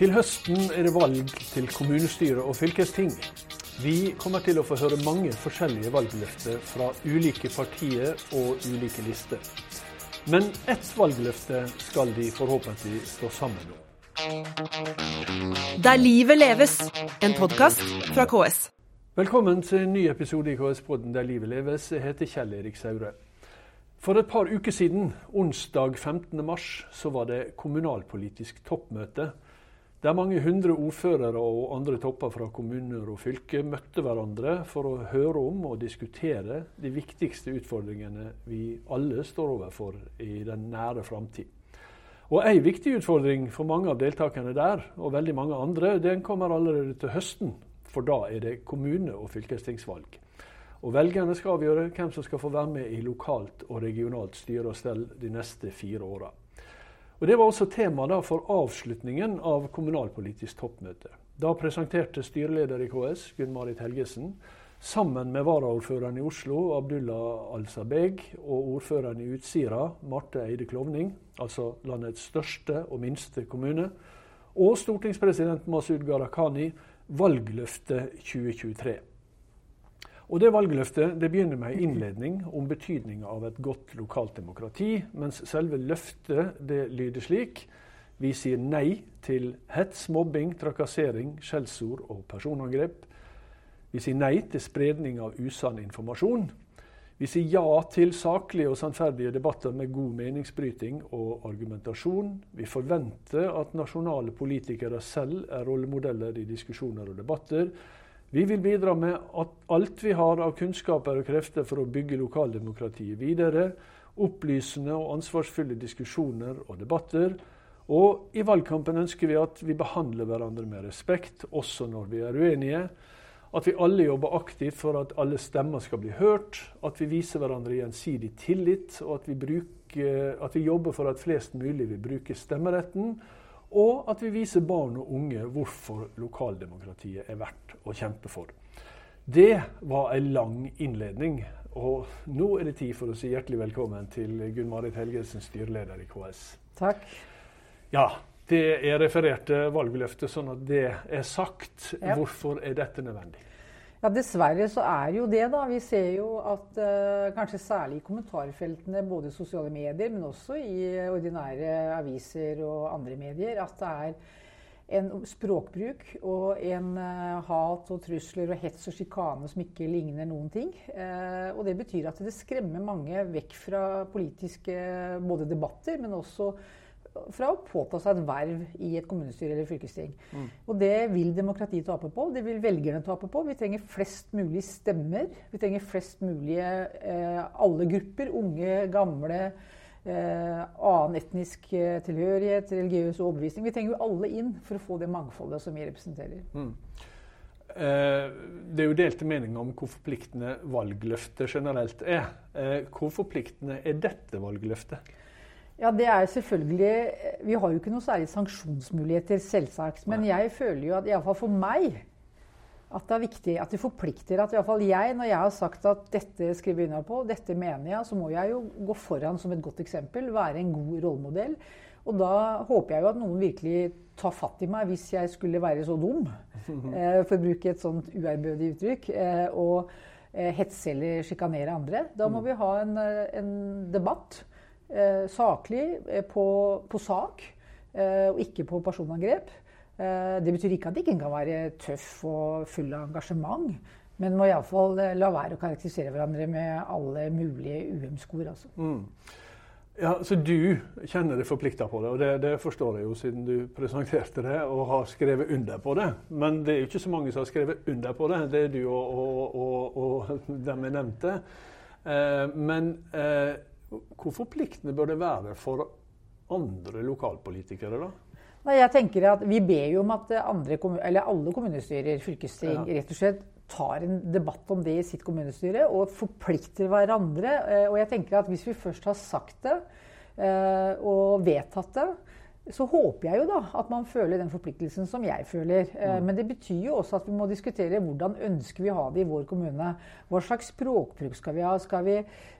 Til høsten er det valg til kommunestyre og fylkesting. Vi kommer til å få høre mange forskjellige valgløfter fra ulike partier og ulike lister. Men ett valgløfte skal de forhåpentlig stå sammen om. Der livet leves, en podkast fra KS. Velkommen til en ny episode i KS-podden Der livet leves. Jeg heter Kjell Erik Saure. For et par uker siden, onsdag 15. mars, så var det kommunalpolitisk toppmøte der mange hundre ordførere og andre topper fra kommuner og fylker møtte hverandre for å høre om og diskutere de viktigste utfordringene vi alle står overfor i den nære framtid. Og Ei viktig utfordring for mange av deltakerne der, og veldig mange andre, den kommer allerede til høsten. For da er det kommune- og fylkestingsvalg. Og Velgerne skal avgjøre hvem som skal få være med i lokalt og regionalt styre og stell de neste fire åra. Og Det var også tema for avslutningen av kommunalpolitisk toppmøte. Da presenterte styreleder i KS, Gunn-Marit Helgesen, sammen med varaordføreren i Oslo, Abdullah Al-Sabeg, og ordføreren i Utsira, Marte Eide Klovning, altså landets største og minste kommune, og stortingspresident Masud Gharahkhani, valgløftet 2023. Og Det valgløftet det begynner med en innledning om betydninga av et godt lokalt demokrati, mens selve løftet det lyder slik Vi sier nei til hets, mobbing, trakassering, skjellsord og personangrep. Vi sier nei til spredning av usann informasjon. Vi sier ja til saklige og sannferdige debatter med god meningsbryting og argumentasjon. Vi forventer at nasjonale politikere selv er rollemodeller i diskusjoner og debatter. Vi vil bidra med alt vi har av kunnskaper og krefter for å bygge lokaldemokratiet videre. Opplysende og ansvarsfulle diskusjoner og debatter. Og i valgkampen ønsker vi at vi behandler hverandre med respekt, også når vi er uenige. At vi alle jobber aktivt for at alle stemmer skal bli hørt. At vi viser hverandre gjensidig tillit, og at vi, bruker, at vi jobber for at flest mulig vil bruke stemmeretten. Og at vi viser barn og unge hvorfor lokaldemokratiet er verdt å kjempe for. Det var en lang innledning. Og nå er det tid for å si hjertelig velkommen til Gunn-Marit Helgesen, styreleder i KS. Takk. Ja, det er refererte valgløftet, sånn at det er sagt. Ja. Hvorfor er dette nødvendig? Ja, Dessverre så er jo det, da. Vi ser jo at uh, kanskje særlig i kommentarfeltene, både i sosiale medier, men også i ordinære aviser og andre medier, at det er en språkbruk og en uh, hat og trusler og hets og sjikane som ikke ligner noen ting. Uh, og det betyr at det skremmer mange vekk fra politiske både debatter, men også fra å påta seg et verv i et kommunestyre eller fylkesting. Mm. Og det vil demokratiet tape på. Det vil velgerne tape på. Vi trenger flest mulig stemmer. Vi trenger flest mulig eh, alle grupper. Unge, gamle. Eh, annen etnisk eh, tilhørighet, religiøs overbevisning. Vi trenger jo alle inn for å få det mangfoldet som vi representerer. Mm. Eh, det er jo delte meninger om hvor forpliktende valgløftet generelt er. Eh, hvor forpliktende er dette valgløftet? Ja, det er selvfølgelig Vi har jo ikke noe særlig sanksjonsmuligheter, selvsagt. Men jeg føler jo at iallfall for meg at det er viktig at det forplikter. At iallfall jeg, når jeg har sagt at dette skriver jeg under på, dette mener jeg, så må jeg jo gå foran som et godt eksempel. Være en god rollemodell. Og da håper jeg jo at noen virkelig tar fatt i meg hvis jeg skulle være så dum, eh, for å bruke et sånt uærbødig uttrykk, eh, og eh, hetse eller sjikanere andre. Da må mm. vi ha en, en debatt eh, saklig eh, på, på sak, eh, og ikke på personangrep. Eh, det betyr ikke at det ikke kan være tøff og full av engasjement. Men må iallfall la være å karakterisere hverandre med alle mulige uhemskord. Altså. Mm. Ja, Så du kjenner deg forplikta på det, og det, det, forstår jeg jo siden du presenterte det og har skrevet under på det. Men det er jo ikke så mange som har skrevet under på det. Det er du og, og, og, og dem jeg nevnte. Eh, men eh, hvor forpliktende bør det være for andre lokalpolitikere, da? Nei, jeg tenker at Vi ber jo om at andre, alle kommunestyrer, fylkesting, ja. rett og slett tar en debatt om det i sitt kommunestyre og forplikter hverandre. Eh, og jeg tenker at Hvis vi først har sagt det eh, og vedtatt det, så håper jeg jo da at man føler den forpliktelsen som jeg føler. Mm. Men det betyr jo også at vi må diskutere hvordan ønsker vi å ha det i vår kommune. Hva slags språkbruk skal vi ha? Skal vi,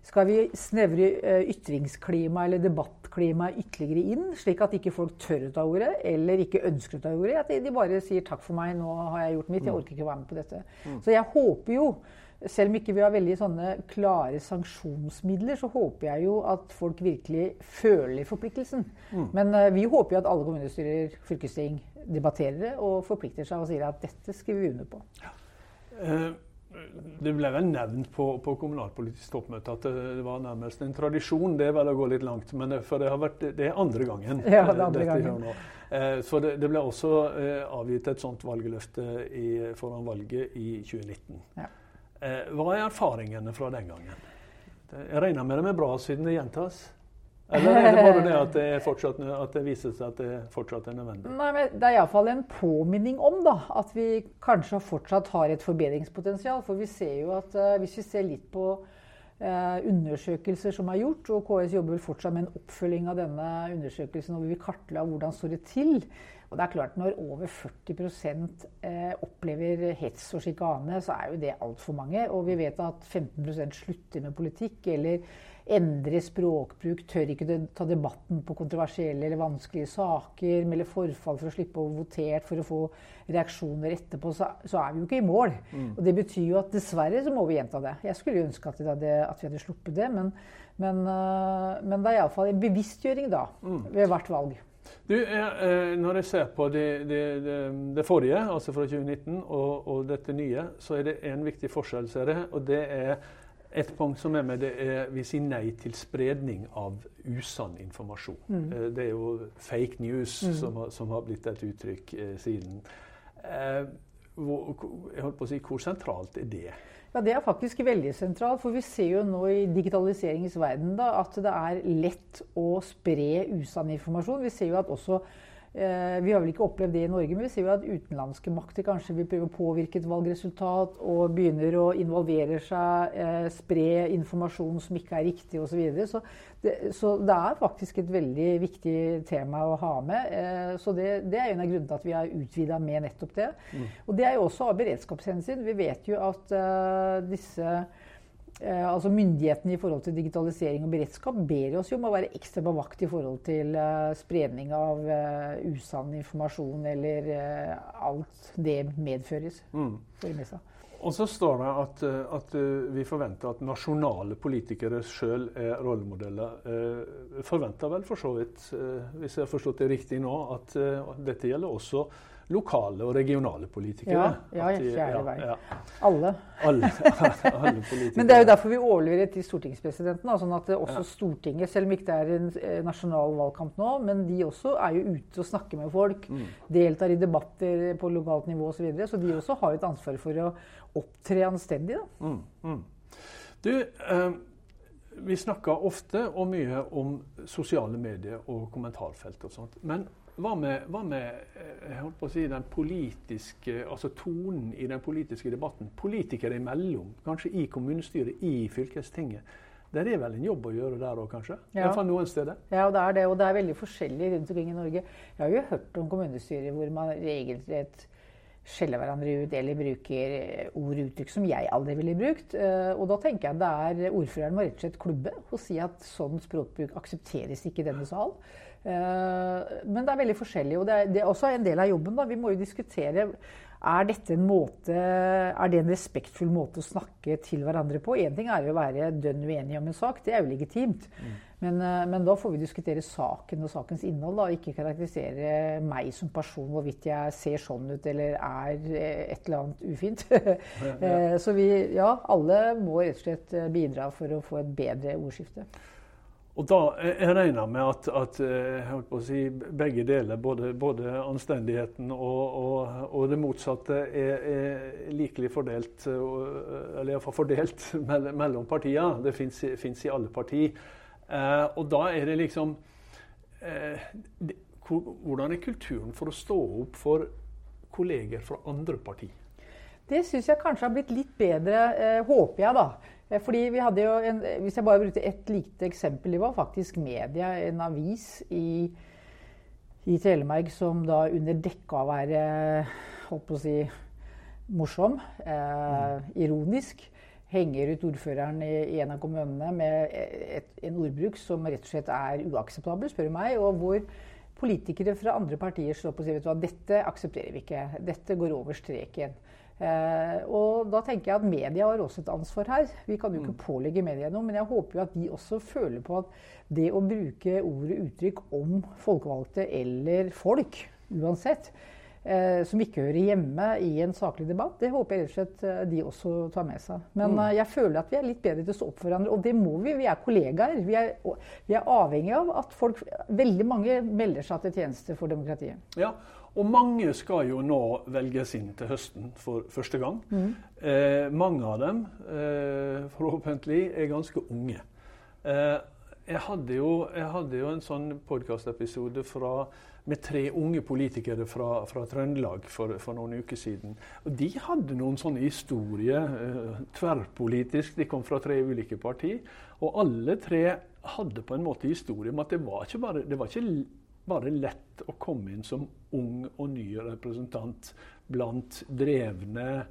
skal vi snevre eh, ytringsklima eller debattklima ytterligere inn, slik at ikke folk tør å ta ordet, eller ikke ønsker å ta ordet? At de bare sier 'takk for meg, nå har jeg gjort mitt, jeg mm. orker ikke å være med på dette'. Mm. Så jeg håper jo selv om ikke vi har veldig sånne klare sanksjonsmidler, så håper jeg jo at folk virkelig føler forpliktelsen. Mm. Men uh, vi håper jo at alle kommunestyrer, fylkesting, debatterer det og forplikter seg og sier at dette skriver vi under på. Ja. Uh, det ble vel nevnt på, på, kommunalpolitisk toppmøte at det var nærmest en tradisjon. Det er vel å gå litt langt, men det, for det, har vært, det er andre gangen. Ja, det er andre gangen. Eh, så det, det, ble også eh, avgitt et sånt valgløfte i, foran valget i 2019. Ja. Eh, hva er erfaringene fra den gangen? Jeg regner med det er bra siden det gjentas? Eller er det bare det at det, fortsatt, at det viser seg at det fortsatt er nødvendig? Nei, men Det er iallfall en påminning om da, at vi kanskje fortsatt har et forbedringspotensial. For vi ser jo at uh, hvis vi ser litt på undersøkelser som er gjort, og KS jobber vel fortsatt med en oppfølging av denne undersøkelsen, og vi vil kartlegge hvordan står det til, og det er klart Når over 40 eh, opplever hets og sjikane, så er jo det altfor mange. Og vi vet at 15% slutter med politikk eller endrer språkbruk, tør ikke ta debatten på kontroversielle eller vanskelige saker, melder forfall for å slippe å votert for å få reaksjoner etterpå, så, så er vi jo ikke i mål. Mm. Og Det betyr jo at dessverre så må vi gjenta det. Jeg skulle ønske at vi hadde, at vi hadde sluppet det, men, men, uh, men det er iallfall en bevisstgjøring da, mm. ved hvert valg. Du, eh, Når jeg ser på det, det, det, det forrige, altså fra 2019, og, og, dette nye, så er det en viktig forskjell, ser jeg. Og det er et punkt som er med, det er vi sier nei til spredning av usann informasjon. Mm. Eh, det er jo fake news mm. som, har, som, har, blitt et uttrykk eh, siden. Eh, hvor, jeg holdt på å si, hvor sentralt er det? Ja, Det er faktisk veldig sentralt. For vi ser jo nå i digitaliseringens verden da, at det er lett å spre usann informasjon. Vi ser jo at også vi har vel ikke opplevd det i Norge, men vi ser jo at utenlandske makter kanskje vil prøve å påvirke et valgresultat og begynner å involvere seg, eh, spre informasjon som ikke er riktig osv. Så, videre. så, det, så det er faktisk et veldig viktig tema å ha med. Eh, så det, det er en av grunnene til at vi har utvida med nettopp det. Mm. Og det er jo også av beredskapshensyn. Vi vet jo at disse Eh, altså Myndighetene i forhold til digitalisering og beredskap ber oss jo om å være ekstra på vakt i forhold til uh, spredning av uh, usann informasjon eller alt det medføres. Mm. Og så står det at, at, vi forventer at nasjonale politikere sjøl er rollemodeller. forventer vel for så vidt, hvis jeg har forstått det riktig nå, at dette gjelder også lokale og regionale politikere. Ja, ja kjære vei. Ja, Alle. Alle, alle politikere. Men det er jo derfor vi overleverer til stortingspresidenten. Sånn at også Stortinget, selv om ikke det er en eh, nasjonal valgkamp nå, men de også er jo ute og snakker med folk. Mm. Deltar i debatter på lokalt nivå osv. Så, videre, så de også har et ansvar for å opptre anstendig. Da. Mm, mm. Du, eh, vi snakker ofte og mye om sosiale medier og kommentarfelt og sånt. Men hva med, hva med å si, den politiske, altså tonen i den politiske debatten? Politikere imellom, kanskje i kommunestyret, i fylkestinget. Det er vel en jobb å gjøre der òg, kanskje? Ja. Iallfall noen steder. Ja, og det er det. Og det er veldig forskjellig rundt omkring i Norge. Jeg har jo hørt om kommunestyrer hvor man regelrett skjeller hverandre ut eller bruker ord og uttrykk som jeg aldri ville brukt. Eh, og da tenker jeg det er ordføreren må rett og slett klubbe og si at sånn språkbruk aksepteres ikke i denne sal. Eh, men det er veldig forskjellig. Og det er, også en del av jobben. Da. Vi må jo diskutere er dette en måte, er det en respektfull måte å snakke til hverandre på. Én ting er jo å være dønn uenig om en sak, det er jo legitimt. Mm. Men, eh, men, da får vi diskutere saken og sakens innhold, da, ikke karakterisere meg som person hvorvidt jeg ser sånn ut eller er eh, et eller annet ufint. Så vi, ja, alle må rett og slett bidra for å få et bedre ordskifte. Og da, Jeg regner med at, at eh, si, begge deler, både, både anstendigheten og, og, og, det motsatte, er, er likelig fordelt, eller iallfall fordelt mellom partiene. Det fins i alle partier. Eh, og da er det liksom eh, Hvordan er kulturen for å stå opp for kolleger fra andre parti? Det syns jeg kanskje har blitt litt bedre, eh, håper jeg, da. Fordi vi hadde jo en, Hvis jeg bare brukte ett lite eksempel, det var faktisk media, en avis i i Telemark som da under dekke av å være holdt på å si, morsom, eh, ironisk, henger ut ordføreren i, en av kommunene med et, en ordbruk som rett og slett er uakseptabel, spør du meg. og hvor politikere fra andre partier står på og sier at dette aksepterer vi ikke. Dette går over streken. Eh, og da tenker jeg at media har også et ansvar her. Vi kan jo ikke mm. pålegge media noe, men jeg håper jo at de også føler på at det å bruke ord og uttrykk om folkevalgte eller folk, uansett, som ikke hører hjemme i en saklig debatt, det håper jeg rett og slett eh, de også tar med seg. Men mm. Eh, jeg føler at vi er litt bedre til å stå opp for hverandre, og det må vi. Vi er kollegaer. Vi er, vi er avhengig av at folk, veldig mange melder seg til tjeneste for demokratiet. Ja, og mange skal jo nå velges inn til høsten for første gang. Mm. Eh, mange av dem, eh, forhåpentlig, er ganske unge. Eh, jeg, hadde jo, jeg hadde jo en sånn podkastepisode fra med tre unge politikere fra, fra Trøndelag for, for, noen uker siden. Og de hadde noen sånne historier, eh, tverrpolitisk. De kom fra tre ulike partier. Og alle tre hadde på en måte historie om at det var ikke bare, var ikke bare lett å komme inn som ung og ny representant blant drevne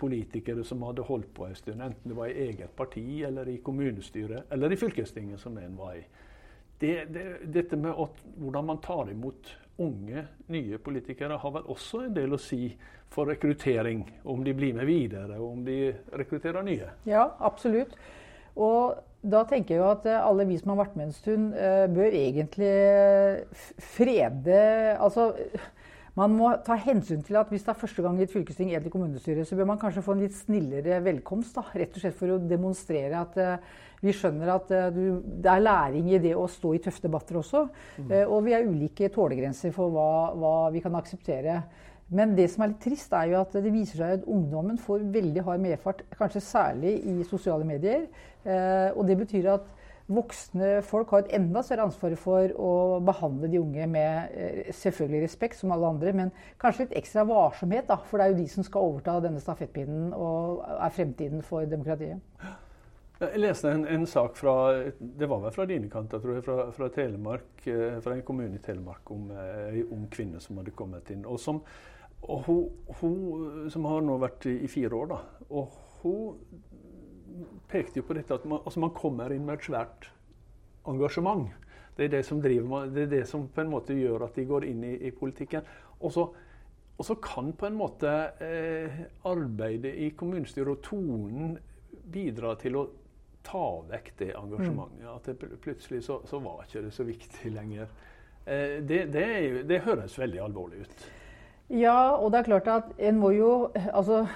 politikere som hadde holdt på en stund, enten det var i eget parti eller i kommunestyret eller i fylkestinget, som en var i det, det, dette med at, hvordan man tar imot unge, nye politikere, har vel også en del å si for rekruttering. Om de blir med videre, og om de rekrutterer nye. Ja, absolutt. Og da tenker jeg at eh, alle vi som har vært med en stund, eh, bør egentlig frede Altså man må ta hensyn til at hvis det er første gang i et fylkesting eller kommunestyre, så bør man kanskje få en litt snillere velkomst. Da. Rett og slett for å demonstrere at uh, vi skjønner at uh, du, det er læring i det å stå i tøffe debatter også. Mm. Uh, og vi har ulike tålegrenser for hva, hva, vi kan akseptere. Men det som er litt trist, er jo at det viser seg at ungdommen får veldig hard medfart, kanskje særlig i sosiale medier. og det betyr at voksne folk har et enda større ansvar for å behandle de unge med eh, selvfølgelig respekt, som alle andre, men kanskje litt ekstra varsomhet. Da, for det er jo de som skal overta denne stafettpinnen og er fremtiden for demokratiet. Jeg leste en, en, sak fra det var vel fra dine kanter, tror jeg, fra, fra, Telemark, eh, fra en kommune i Telemark om ei eh, ung kvinne som hadde kommet inn. og som og hun, hun, som har nå vært i, fire år, da, og hun pekte jo på dette at man, altså man, kommer inn med et svært engasjement. Det er det som driver det er det som på en måte gjør at de går inn i, i politikken. Og så, og så, kan på en måte eh, arbeidet i kommunestyret og tonen bidra til å ta vekk det engasjementet. Mm. At det, plutselig så, så, var ikke det så viktig lenger. Eh, det, det, det høres veldig alvorlig ut. Ja, og det er klart at en må jo Altså,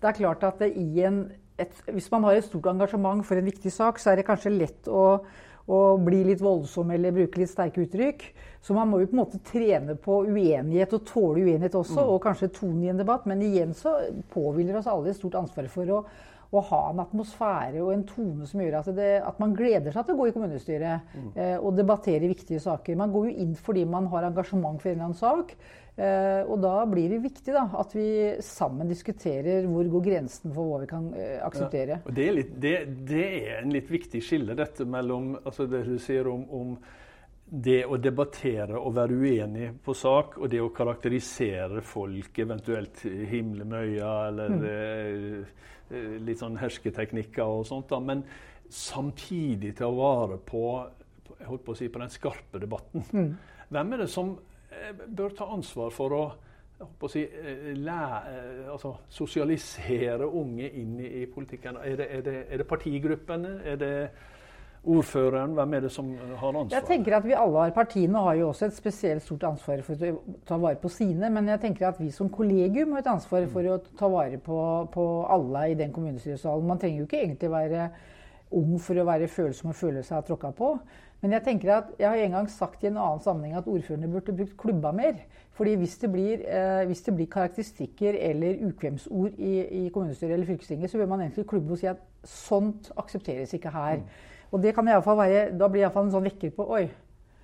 det er klart at det i en et, hvis man har et stort engasjement for en viktig sak, så er det kanskje lett å, å bli litt voldsom eller bruke litt sterke uttrykk. Så man må jo på en måte trene på uenighet og tåle uenighet også, mm. og kanskje tone i en debatt. Men igjen så påhviler oss alle et stort ansvar for å, å ha en atmosfære og en tone som gjør at, det, at man gleder seg til å gå i kommunestyret mm. eh, og debattere viktige saker. Man går jo inn fordi man har engasjement for en eller annen sak. Eh, og da blir det viktig da, at vi sammen diskuterer hvor går grensen for hva vi kan eh, akseptere. Ja, det, er litt, det, det, er en litt viktig skille, dette mellom altså det du sier om, om det å debattere og være uenig på sak, og det å karakterisere folk, eventuelt himle med øya eller mm. eh, litt sånn hersketeknikker og sånt. Da. Men samtidig ta vare på, jeg holdt på å si, på den skarpe debatten. Mm. Hvem er det som Eh, bør ta ansvar for å, å si, eh, lære, eh, altså, sosialisere unge inn i, i politikken? Er det, er, det, er det, partigruppene? Er det ordføreren? Hvem er det som har ansvaret? Jeg tenker at vi alle har, Partiene har jo også et spesielt stort ansvar for å ta vare på sine. Men jeg tenker at vi som kollegium har et ansvar for å ta vare på, på alle i den kommunestyresalen. Man trenger jo ikke egentlig være ung for å være følsom og føle seg tråkka på. Men jeg tenker at jeg har en gang sagt i en annen sammenheng at ordførerne burde brukt klubba mer. Fordi hvis det blir, eh, hvis det blir karakteristikker eller ukvemsord i, i, kommunestyret eller fylkestinget, så bør man egentlig klubbe og si at sånt aksepteres ikke her. Mm. Og det kan i fall være, Da blir det iallfall en sånn vekker på Oi,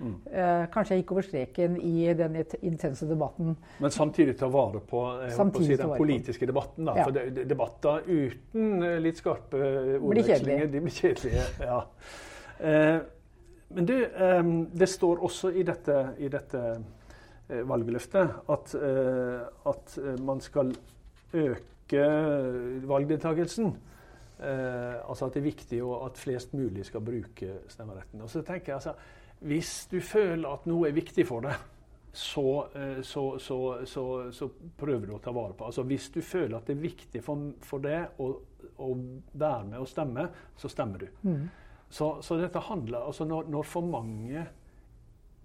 Mm. Eh, kanskje jeg gikk over streken i den intense debatten. Men samtidig ta vare på, eh, på si, den politiske debatten. Da. Ja. For de, debatter uten eh, litt skarpe ordvekslinger, de blir kjedelige. Ja. Eh, men du, um, det står også i dette, i dette valgløftet at, at man skal øke valgdeltakelsen. Eh, altså at det er viktig at flest mulig skal bruke stemmeretten. Og så tenker jeg altså, Hvis du føler at noe er viktig for deg, så, eh, så, så, så, prøver du å ta vare på. Altså Hvis du føler at det er viktig for, for deg å, å, være med og stemme, så stemmer du. Mm. Så, dette handler altså når, når, for mange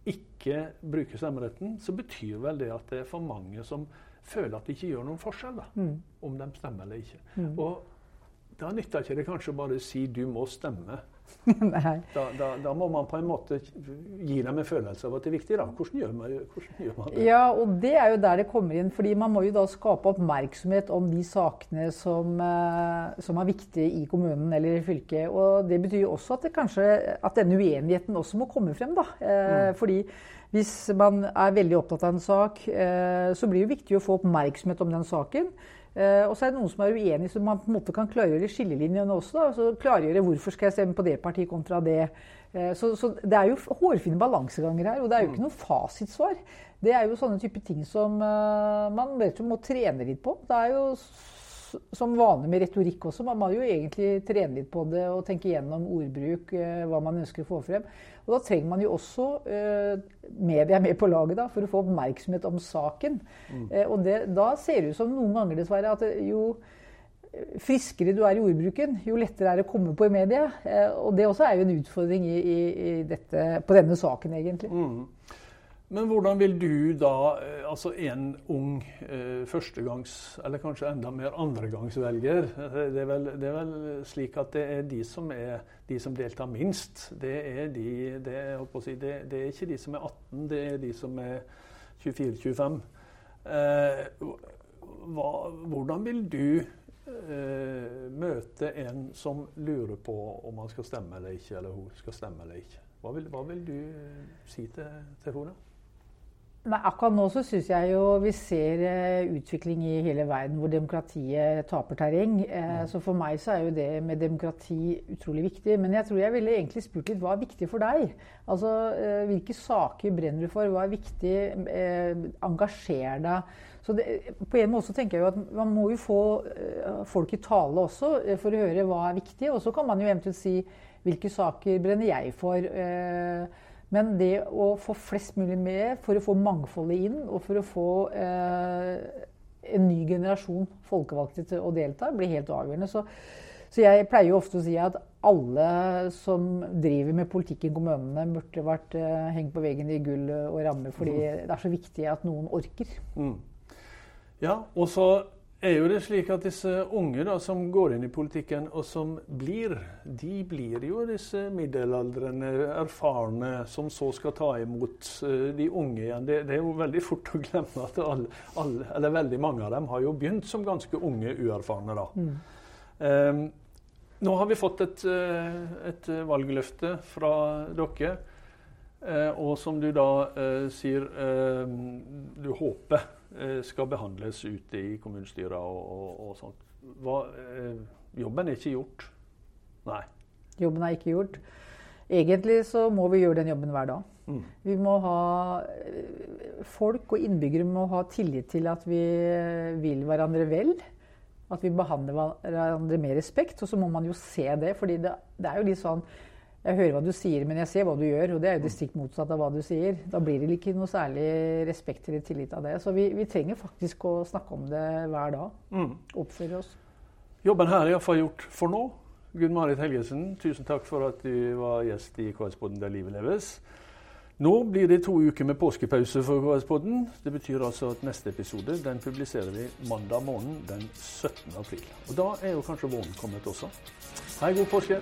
ikke bruker stemmeretten, så betyr vel det at det er for mange som føler at det ikke gjør noen forskjell da, mm. om de stemmer eller ikke. Mm. Og da nytter ikke det kanskje bare å si 'du må stemme'. da, da, da, må man på en måte gi dem en følelse av at det er viktig. da. Hvordan gjør man, hvordan gjør man det? Ja, og Det er jo der det kommer inn. fordi Man må jo da skape oppmerksomhet om de sakene som, eh, som er viktige i kommunen eller i fylket. Og Det betyr jo også at, det kanskje, at denne uenigheten også må komme frem. da. Eh, mm. Fordi hvis man er veldig opptatt av en sak, eh, så blir det jo viktig å få oppmerksomhet om den saken. Eh, og så er det noen som er uenige, så man på en måte kan klargjøre skillelinjene også. Da. Så klargjøre hvorfor skal jeg stemme på det partiet kontra det. Eh, så, så det er jo hårfine balanseganger her, og det er jo ikke mm. noe fasitsvar. Det er jo sånne type ting som uh, man må trene litt på. Det er jo som vanlig med retorikk også. Man må jo egentlig trene litt på det og tenke gjennom ordbruk, uh, hva man ønsker å få frem. Og da trenger man jo også uh, media med på laget da, for å få oppmerksomhet om saken. Mm. Uh, og det, da ser det ut som noen ganger dessverre at jo friskere du er i ordbruken, jo lettere er det å komme på i media. Og det også er jo en utfordring i, i, i dette, på denne saken, egentlig. Mm. Men hvordan vil du da, eh, altså en ung eh, førstegangs, eller kanskje enda mer andregangsvelger eh, det er, det er vel slik at det er de som, er, de som deltar minst. Det er, de, det, si, det, er, ikke de som er 18, det er de som er 24-25. Eh, hvordan vil du eh, møte en som lurer på om han skal stemme eller ikke, eller hun skal stemme eller ikke? Hva vil, hva vil du si til, til henne? Nei, akkurat nå så syns jeg jo vi ser uh, utvikling i hele verden hvor demokratiet taper terreng. Uh, så for meg så er jo det med demokrati utrolig viktig. Men jeg tror jeg ville egentlig spurt litt hva er viktig for deg? Altså uh, hvilke saker brenner du for? Hva er viktig? engasjer deg. Så det, på en måte så tenker jeg jo at man må jo få folk i tale også for å høre hva er viktig. Og så kan man jo eventuelt si hvilke saker brenner jeg for? Uh, men det å få flest mulig med for å få mangfoldet inn, og for å få eh, en ny generasjon folkevalgte til å delta, blir helt avgjørende. Så, så, jeg pleier jo ofte å si at alle som driver med politikk i kommunene, burde vært eh, hengt på veggen i gull og ramme, fordi mm. det er så viktig at noen orker. Mm. Ja, og så er jo det slik at disse unge da, som går inn i politikken, og som blir, de blir jo disse middelaldrende, erfarne, som så skal ta imot uh, de unge igjen. Det, det, er jo veldig fort å glemme at alle, alle, eller veldig mange av dem har jo begynt som ganske unge, uerfarne. da. Mm. Um, nå har vi fått et, uh, et valgløfte fra dere. Uh, og som du da sier du håper Eh, skal behandles ute i kommunestyret og, og, og sånt. Hva, eh, jobben er ikke gjort. Nei. Jobben er ikke gjort. Egentlig så må vi gjøre den jobben hver dag. Mm. Vi må ha Folk og innbyggere må ha tillit til at vi vil hverandre vel. At vi behandler hverandre med respekt. Og så må man jo se det. fordi det, det er jo litt sånn jeg hører hva du sier, men jeg ser hva du gjør. Og det er jo det stikk motsatte av hva du sier. Da blir det ikke noe særlig respekt eller tillit av det. Så vi, vi trenger faktisk å snakke om det hver dag. Mm. Oppføre oss. Jobben her er iallfall gjort for nå. Gunn Marit Helgesen, tusen takk for at du var gjest i KS-podden Der livet leves. Nå blir det to uker med påskepause for KS-podden. Det betyr altså at neste episode den publiserer vi mandag morgen den 17. april. Og da er jo kanskje våren kommet også. Ha en god påske.